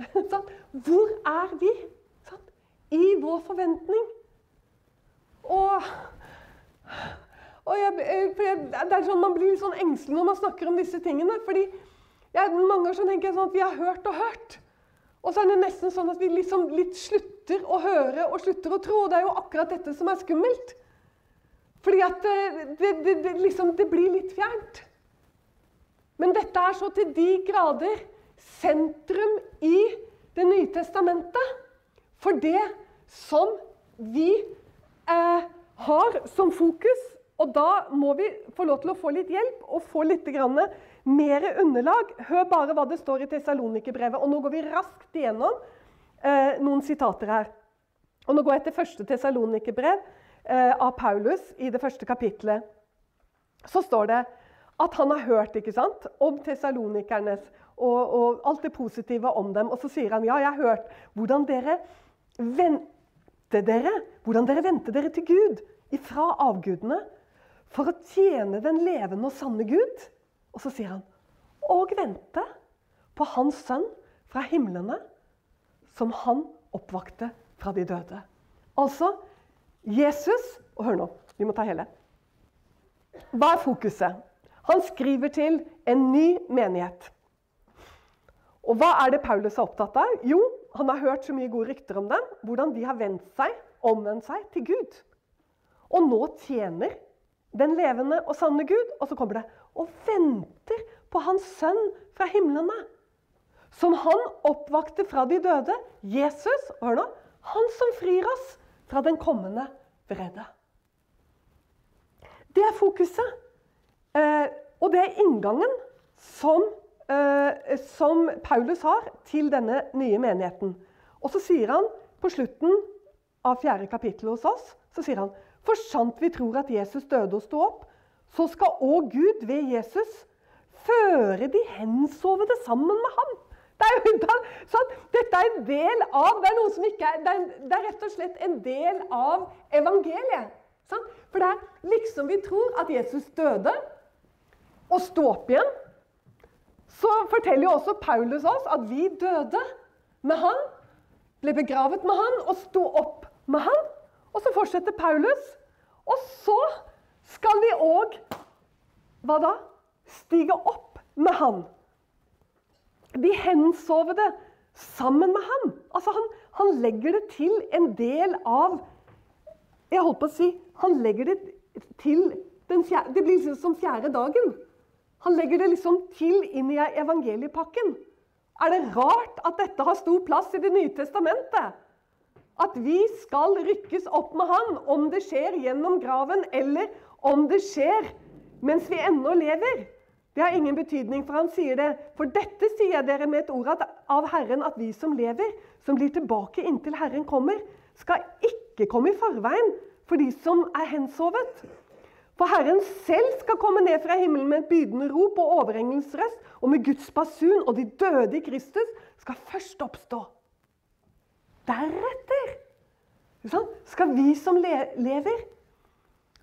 *laughs* Hvor er vi i vår forventning? Og, og jeg, jeg, det er sånn Man blir litt sånn engstelig når man snakker om disse tingene. fordi jeg, Mange ganger så tenker jeg sånn at vi har hørt og hørt. Og så er det nesten sånn at vi liksom litt slutter å høre og slutter å tro. Og det er jo akkurat dette som er skummelt. Fordi at det, det, det, det liksom, blir litt fjernt. Men dette er så til de grader sentrum i Det nye testamentet. For det som vi eh, har som fokus, og da må vi få lov til å få litt hjelp og få litt mer underlag. Hør bare hva det står i Tessalonikerbrevet. Og nå går vi raskt gjennom eh, noen sitater her. Og nå går jeg til første Tessalonikerbrev eh, av Paulus i det første kapitlet. Så står det at han har hørt ikke sant, om tessalonikernes og, og, alt det positive om dem. Og så sier han ja, jeg har hørt hvordan dere vendte dere, hvordan dere vendte dere til Gud ifra avgudene for å tjene den levende og sanne Gud. Og så sier han og vente på Hans sønn fra himlene, som han oppvakte fra de døde. Altså Jesus Og hør nå, vi må ta hele. Hva er fokuset? Han skriver til en ny menighet. Og hva er det Paulus er opptatt av? Jo, han har hørt så mye gode rykter om dem. Hvordan de har vendt seg, omvendt seg til Gud. Og nå tjener den levende og sanne Gud. Og så kommer det og venter på Hans sønn fra himlene. Som han oppvakte fra de døde. Jesus, hør nå, han som frir oss fra den kommende vrede. Det er fokuset. Eh, og det er inngangen som, som Paulus har til denne nye menigheten. Og så sier han på slutten av fjerde kapittel hos oss så sier han, For sant vi tror at Jesus døde og sto opp, så skal òg Gud ved Jesus føre de hensovne sammen med ham. Det er, jo, sånn, dette er en del av Det er noe som ikke er, det er, det er rett og slett en del av evangeliet. Sånn? For det er liksom vi tror at Jesus døde og sto opp igjen. Så forteller jo også Paulus oss at vi døde med han, ble begravet med han og sto opp med han. Og så fortsetter Paulus. Og så skal vi òg Hva da? Stige opp med han. De hensovede sammen med han. Altså han, han, legger det til en del av Jeg holdt på å si Han legger det til fjerde, Det blir som fjerde dagen. Han legger det liksom til inn i evangeliepakken. Er det rart at dette har stor plass i Det nye testamentet? At vi skal rykkes opp med Han, om det skjer gjennom graven eller om det skjer mens vi ennå lever. Det har ingen betydning, for han sier det. For dette sier jeg dere med et ord av Herren, at vi som lever, som blir tilbake inntil Herren kommer, skal ikke komme i forveien for de som er hensovet. For Herren selv skal komme ned fra himmelen med et bydende rop og overengelens og med Guds basun, og de døde i Kristus skal først oppstå. Deretter skal vi som lever,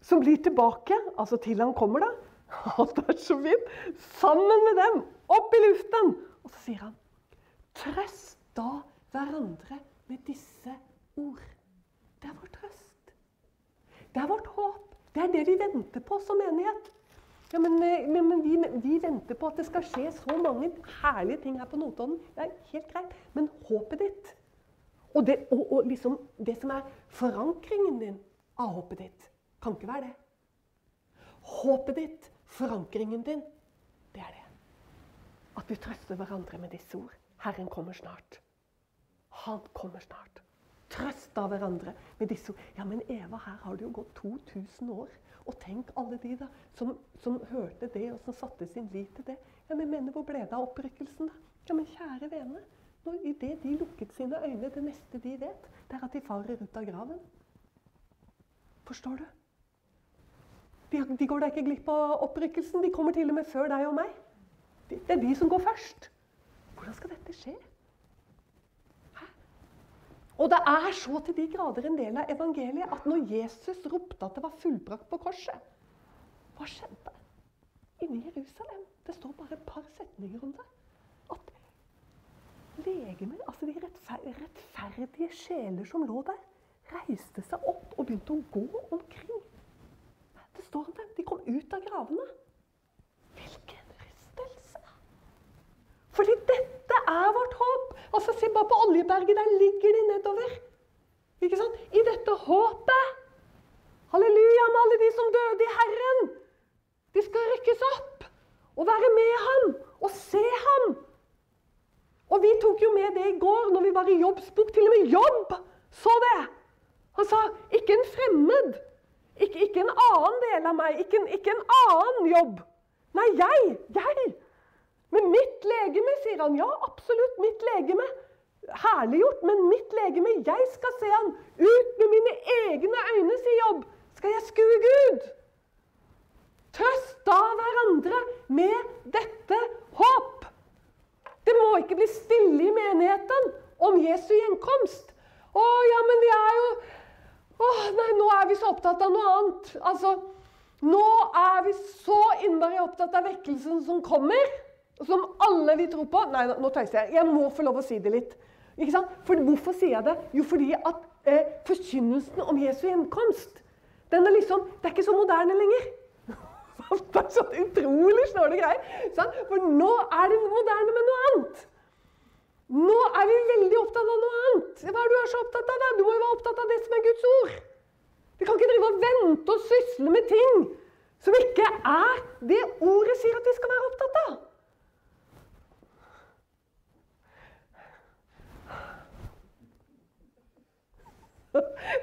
som blir tilbake, altså til han kommer, da! *laughs* Sammen med dem, opp i luften. Og så sier han Trøst da hverandre med disse ord. Det er vår trøst. Det er vårt håp. Det er det vi venter på som menighet. Ja, men, eh, men, men vi, vi, venter på at det skal skje så mange herlige ting her på Notodden. Det er helt greit. Men håpet ditt, og det, og, og liksom det som er forankringen din av håpet ditt, kan ikke være det. Håpet ditt Forankringen din, det er det. At vi trøster hverandre med disse ord. Herren kommer snart. Han kommer snart. Trøst av hverandre med disse ord. Ja, men Eva, her har det jo gått 2000 år. Og tenk alle de da, som, som hørte det, og som satte sin lit til det. Ja, men mener, Hvor ble det av opprykkelsen, da? Ja, men kjære vene. Idet de lukket sine øyne, det neste de vet, det er at de farer ut av graven. Forstår du? De, de går da ikke glipp av opprykkelsen. De kommer til og med før deg og meg. Det er de som går først. Hvordan skal dette skje? Og det er så til de grader en del av evangeliet at når Jesus ropte at det var fullbrakt på korset, hva skjedde inne i Jerusalem? Det står bare et par setninger om det. At legemer, altså de rettferdige sjeler som lå der, reiste seg opp og begynte å gå omkring. Det står om dem. De kom ut av gravene. Hvilken rystelse! Fordi dette er vårt håp. Altså, Se bare på Oljeberget. Der ligger de nedover. Ikke sant? I dette håpet. Halleluja med alle de som døde i Herren. De skal rykkes opp og være med ham og se ham. Og vi tok jo med det i går når vi var i jobbsbok. Til og med jobb så det. Han sa 'ikke en fremmed'. Ikke, ikke en annen del av meg. Ikke ikke en annen jobb. Nei, jeg. Jeg. Med mitt legeme, sier han. Ja, absolutt mitt legeme. Herliggjort, men mitt legeme. Jeg skal se han. Ut med mine egne øyne, sier Jobb. Skal jeg skue Gud? Trøst da hverandre med dette håp. Det må ikke bli stille i menigheten om Jesu gjenkomst. Å ja, men vi er jo Å nei, nå er vi så opptatt av noe annet. Altså, nå er vi så innmari opptatt av vekkelsen som kommer, som alle vi tror på. Nei, nå tøyser jeg. Jeg må få lov å si det litt. Ikke sant? For Hvorfor sier jeg det? Jo, fordi at eh, forkynnelsen om Jesu hjemkomst den er liksom, Det er ikke så moderne lenger. *laughs* Det er sånn utrolig snåle greier. For nå er det moderne med noe annet. Nå er vi veldig opptatt av noe annet. Hva er du er så opptatt av? da? Du må jo være opptatt av det som er Guds ord. Vi kan ikke drive og vente og sysle med ting som ikke er det ordet sier at vi skal være opptatt av.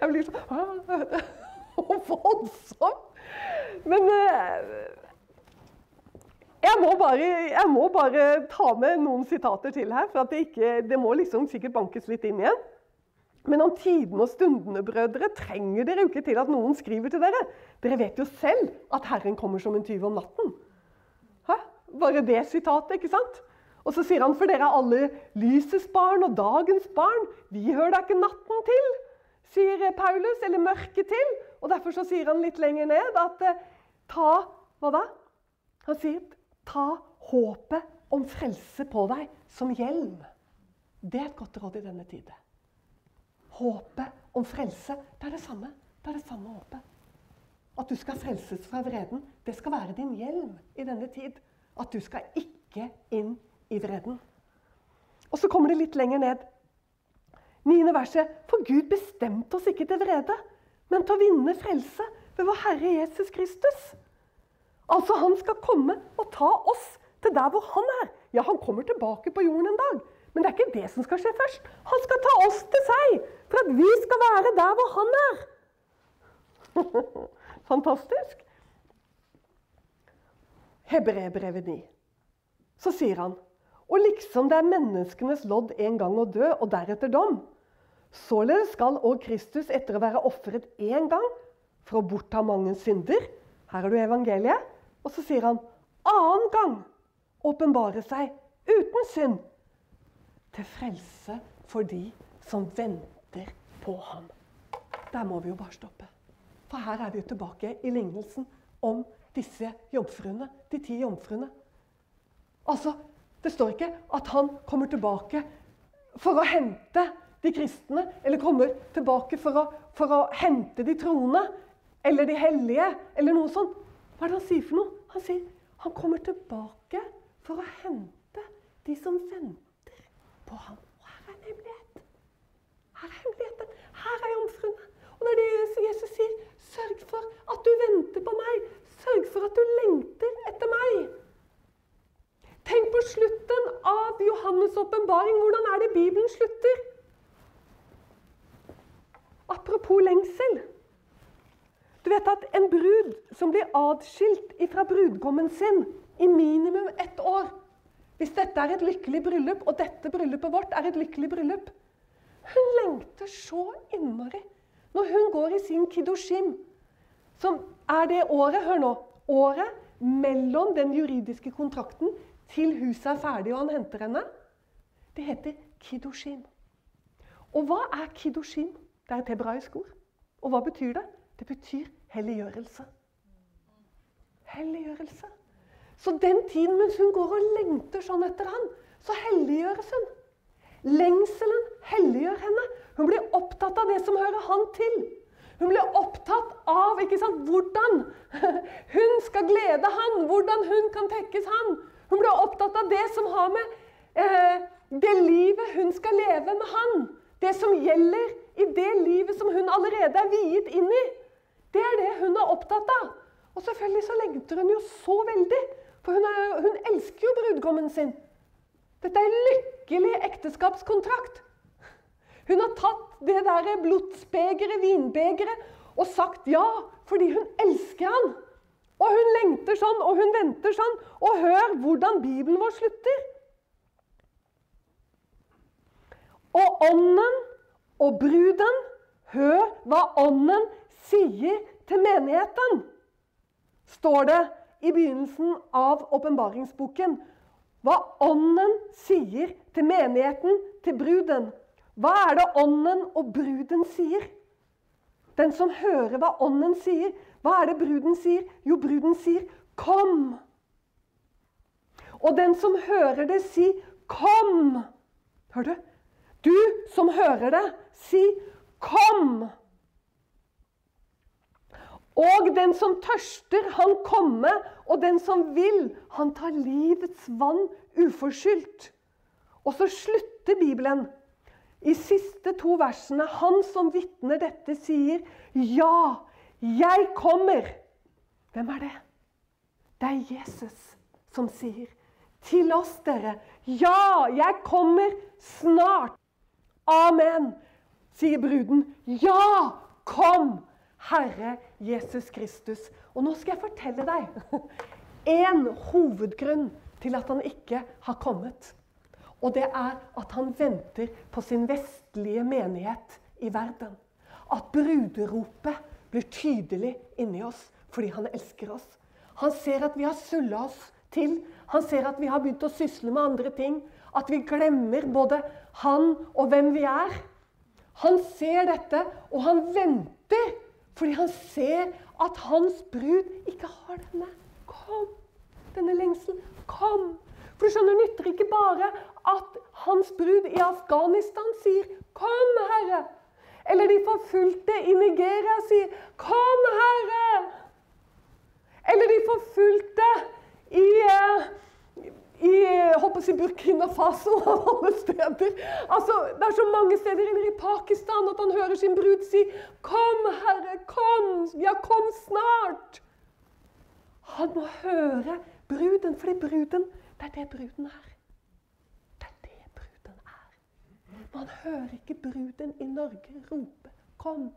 Jeg blir sånn *laughs* voldsom. Men eh, jeg må, bare, jeg må, bare, ta med noen sitater til her. for det, ikke, det, må liksom sikkert bankes litt inn igjen. Men om tidene og stundene, brødre, trenger dere jo ikke til at noen skriver til dere. Dere vet jo selv at Herren kommer som en tyv om natten. Hæ? Bare det sitatet, ikke sant? Og så sier han for dere er alle lysets barn og dagens barn. Vi hører da ikke natten til, sier Paulus, eller mørket til. Og Derfor så sier han litt lenger ned at eh, ta Hva da? Han sier ta håpet om frelse på deg som hjelm. Det er et godt råd i denne tid. Håpet om frelse, det er det samme. Det er det samme håpet. At du skal frelses fra vreden, det skal være din hjelm i denne tid. At du skal ikke inn i vreden. Og så kommer det litt lenger ned. Niende verset. For Gud bestemte oss ikke til vrede, men til å vinne frelse ved vår Herre Jesus Kristus. Altså, han skal komme og ta oss til der hvor han er. Ja, han kommer tilbake på jorden en dag, men det er ikke det som skal skje først. Han skal ta oss til seg for at vi skal være der hvor han er. *laughs* Fantastisk. Hebreerbrevet 9. Så sier han og liksom det er menneskenes lodd en gang å dø, og deretter dom, således skal òg Kristus etter å være ofret én gang for å bortta mange synder Her har du evangeliet. Og så sier han annen gang åpenbare seg uten synd til frelse for de som venter på ham. Der må vi jo bare stoppe. For her er vi jo tilbake i lignelsen om disse jomfruene, de ti jomfruene. Altså, det står ikke at han kommer tilbake for å hente de kristne, eller kommer tilbake for å, for å hente de troende eller de hellige, eller noe sånt. Hva er det han sier for noe? Han sier han kommer tilbake for å hente de som venter på ham. Og her er en hemmelighet. Her er hemmeligheten. Her er jomfruen. Og det er det Jesus sier. Sørg for at du venter på meg. Sørg for at du lengter etter meg. Tenk på slutten av Johannes' åpenbaring. Hvordan er det Bibelen slutter? Apropos lengsel. Du vet at en brud som blir atskilt fra brudgommen sin i minimum ett år Hvis dette er et lykkelig bryllup, og dette bryllupet vårt er et lykkelig bryllup Hun lengter så innmari når hun går i sin kidoshim. som er det året Hør nå. Året mellom den juridiske kontrakten til huset er ferdig og han henter henne. Det heter kidoshim. Og hva er kiddushim? Det er et hebraisk ord. Og hva betyr det? Det betyr helliggjørelse. Helliggjørelse. Så den tiden mens hun går og lengter sånn etter han, så helliggjøres hun. Lengselen helliggjør henne. Hun blir opptatt av det som hører han til. Hun blir opptatt av sant, hvordan *laughs* hun skal glede han, hvordan hun kan tekkes han. Hun blir opptatt av det som har med eh, det livet hun skal leve med han. Det som gjelder i det livet som hun allerede er viet inn i. Det er det hun er opptatt av. Og selvfølgelig så lengter hun jo så veldig. For hun, er, hun elsker jo brudgommen sin. Dette er en lykkelig ekteskapskontrakt. Hun har tatt det der blodsbegeret, vinbegeret, og sagt ja fordi hun elsker han. Og hun lengter sånn, og hun venter sånn. Og hør hvordan Bibelen vår slutter. Og ånden og bruden, hør hva ånden sier til menigheten, står det i begynnelsen av åpenbaringsboken. Hva ånden sier til menigheten, til bruden. Hva er det ånden og bruden sier? Den som hører hva ånden sier, hva er det bruden sier? Jo, bruden sier 'kom'. Og den som hører det, si 'kom'. Hør du? Du som hører det, si 'kom'. Og den som tørster, han komme, og den som vil, han tar livets vann uforskyldt. Og så slutter Bibelen i siste to versene, han som vitner dette, sier, 'Ja, jeg kommer'. Hvem er det? Det er Jesus som sier til oss, dere, 'Ja, jeg kommer snart'. Amen, sier bruden. 'Ja, kom, Herre Jesus Kristus'. Og nå skal jeg fortelle deg en hovedgrunn til at han ikke har kommet. Og det er at han venter på sin vestlige menighet i verden. At bruderopet blir tydelig inni oss fordi han elsker oss. Han ser at vi har sulla oss til. Han ser at vi har begynt å sysle med andre ting. At vi glemmer både han og hvem vi er. Han ser dette, og han venter fordi han ser at hans brud ikke har denne. Kom, denne lengselen. Kom. For du skjønner, det nytter ikke bare at hans brud i Afghanistan sier 'Kom, Herre'. Eller de forfulgte i Nigeria sier 'Kom, Herre'. Eller de forfulgte i, eh, i håper jeg, Burkina Faso av alle steder. Altså, det er så mange steder eller i Pakistan at han hører sin brud si 'Kom, Herre, kom! Ja, kom snart!' Han må høre bruden, fordi bruden, det er det bruden er. Man hører ikke bruden i Norge rope 'kom'.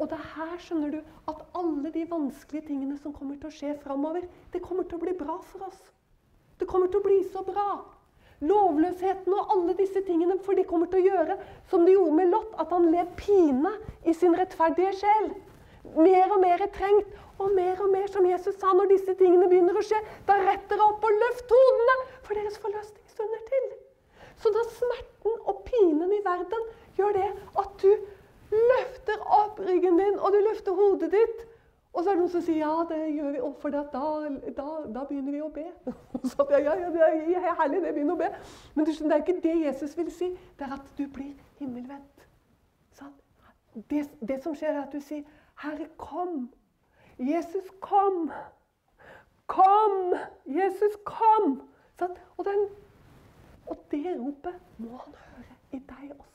Og det er her skjønner du, at alle de vanskelige tingene som kommer til å skje framover, det kommer til å bli bra for oss. Det kommer til å bli så bra. Lovløsheten og alle disse tingene, for de kommer til å gjøre som de gjorde med Lot, at han led pine i sin rettferdige sjel. Mer og mer er trengt, og mer og mer, som Jesus sa, når disse tingene begynner å skje, da retter dere opp og løft hodene, for deres forløsning stunder til. Så da smerten og pinen i verden gjør det at du løfter opp ryggen din, og du løfter hodet ditt. Og så er det noen som sier ja, det gjør vi, for da, da, da, begynner vi å be. *laughs* Så ja, ja, det er herlig, det begynner å be. Men det er ikke det Jesus vil si. Det er at du blir himmelvendt. Det, det, som skjer, er at du sier, 'Herre, kom'. Jesus, kom. Kom! Jesus, kom! Og den og det ropet må han høre i deg også.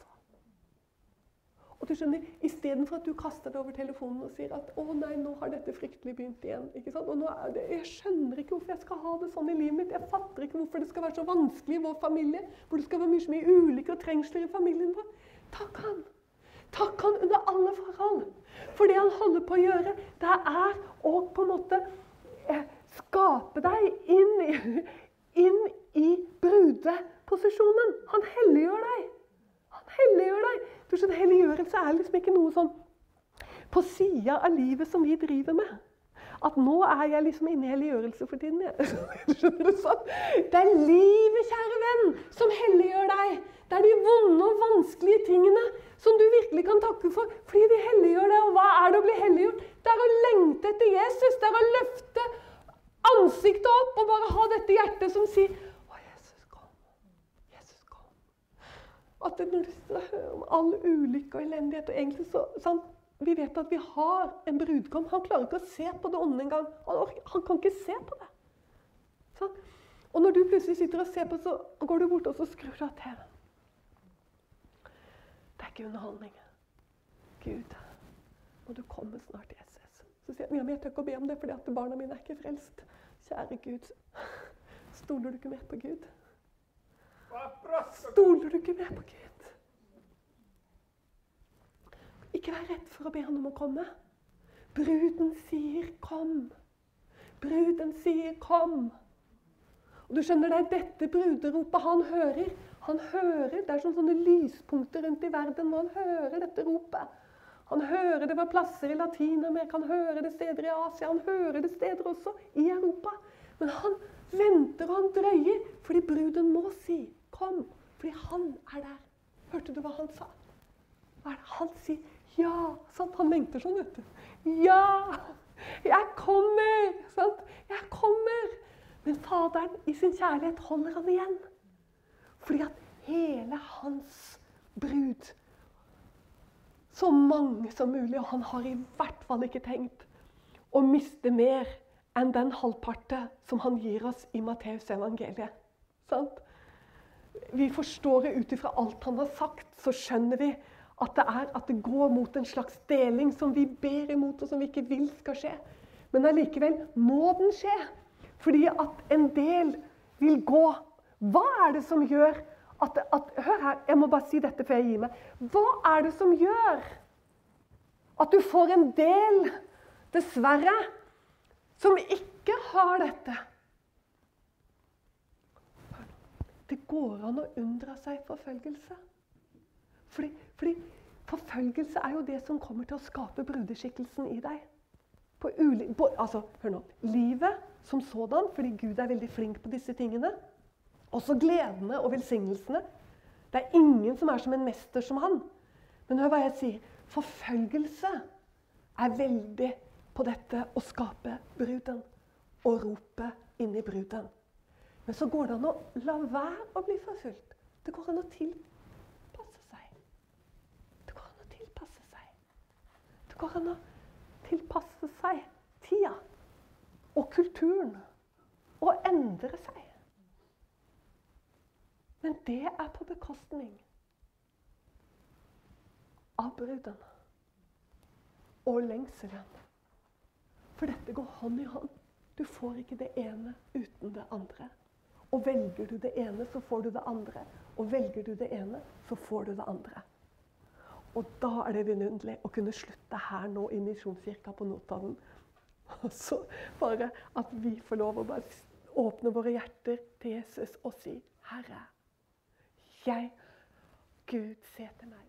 Og du skjønner, Istedenfor at du kaster deg over telefonen og sier at 'Å nei, nå har dette fryktelig begynt igjen'. ikke sant? Og nå er det, 'Jeg skjønner ikke hvorfor jeg skal ha det sånn i livet mitt'. 'Jeg fatter ikke hvorfor det skal være så vanskelig i vår familie', hvor det skal være mye, så mye ulykker og trengsler i familien vår. Takk han. Takk han under alle forhold. For det han holder på å gjøre, det er å på en måte eh, skape deg inn inn i brudeposisjonen. Han helliggjør deg. Helliggjør deg. Du skjønner, Helliggjørelse er liksom ikke noe sånn på sida av livet som vi driver med. At nå er jeg liksom inne i helliggjørelse for tiden. *laughs* Skjønner du sånn? Det er livet, kjære venn, som helliggjør deg. Det er de vonde og vanskelige tingene som du virkelig kan takke for, fordi de helliggjør deg. Og hva er det å bli helliggjort? Det er å lengte etter Jesus. Det er å løfte ansiktet opp og bare ha dette hjertet som sier Å, Jesus, kom. Jesus, kom. At det, når hører om all ulykke og elendighet og egentlig så, sant? Vi vet at vi har en brudgom. Han klarer ikke å se på det onde engang. Han, han kan ikke se på det. Sant? Og når du plutselig sitter og ser på, så går du bort og så skrur du av TV-en. Det er ikke underholdning. Gud, må du komme snart, Jesus. Så sier han ja, men jeg tør ikke å be om det, at barna mine er ikke frelst. Kjære Gud, stoler du ikke mer på Gud? Stoler du ikke mer på Gud? Ikke vær redd for å be han om å komme. Bruden sier 'kom'. Bruden sier 'kom'. Og du skjønner, Det er dette bruderopet han hører. Han hører, Det er sånne lyspunkter rundt i verden hvor han hører dette ropet. Han hører det ved plasser i Latin-Amerika, han hører det steder i Asia, han hører det steder også i Europa. Men han venter og han drøyer, fordi bruden må si 'kom'. Fordi han er der. Hørte du hva han sa? Hva er det? Han sier ja. Sant? Han lengter sånn, vet du. Ja! Jeg kommer! Sant? Jeg kommer! Men Faderen i sin kjærlighet holder han igjen. Fordi at hele hans brud Så mange som mulig, og han har i hvert fall ikke tenkt å miste mer enn den halvparten som han gir oss i Matteus evangeliet. Sant? Vi forstår det ut ifra alt han har sagt, så skjønner vi at det, er, at det går mot en slags deling som vi ber imot, og som vi ikke vil skal skje. Men allikevel må den skje. Fordi at en del vil gå. Hva er det som gjør at, at Hør her, jeg må bare si dette før jeg gir meg. Hva er det som gjør at du får en del, dessverre, som ikke har dette? Det går an å unndra seg forfølgelse. Fordi, fordi forfølgelse er jo det som kommer til å skape brudeskikkelsen i deg. På uli, på, altså, hør nå. Livet som sådan, fordi Gud er veldig flink på disse tingene. Også gledene og velsignelsene. Det er ingen som er som en mester som han. Men hør hva jeg sier. Forfølgelse er veldig på dette å skape bruden. Og rope inn i bruden. Men så går det an å la være å bli forfulgt. Det går an å tilpasse seg. Det går an å tilpasse seg. Det går an å tilpasse seg tida og kulturen og endre seg. Men det er på bekostning av bruden og lengselen. For dette går hånd i hånd. Du får ikke det ene uten det andre. Og velger du det ene, så får du det andre. Og velger du det ene, så får du det andre. Og da er det vidunderlig å kunne slutte her nå i Misjonskirka på Notodden. *laughs* Så bare at vi får lov å bare åpne våre hjerter til Jesus og si Herre, jeg, Gud, se til meg.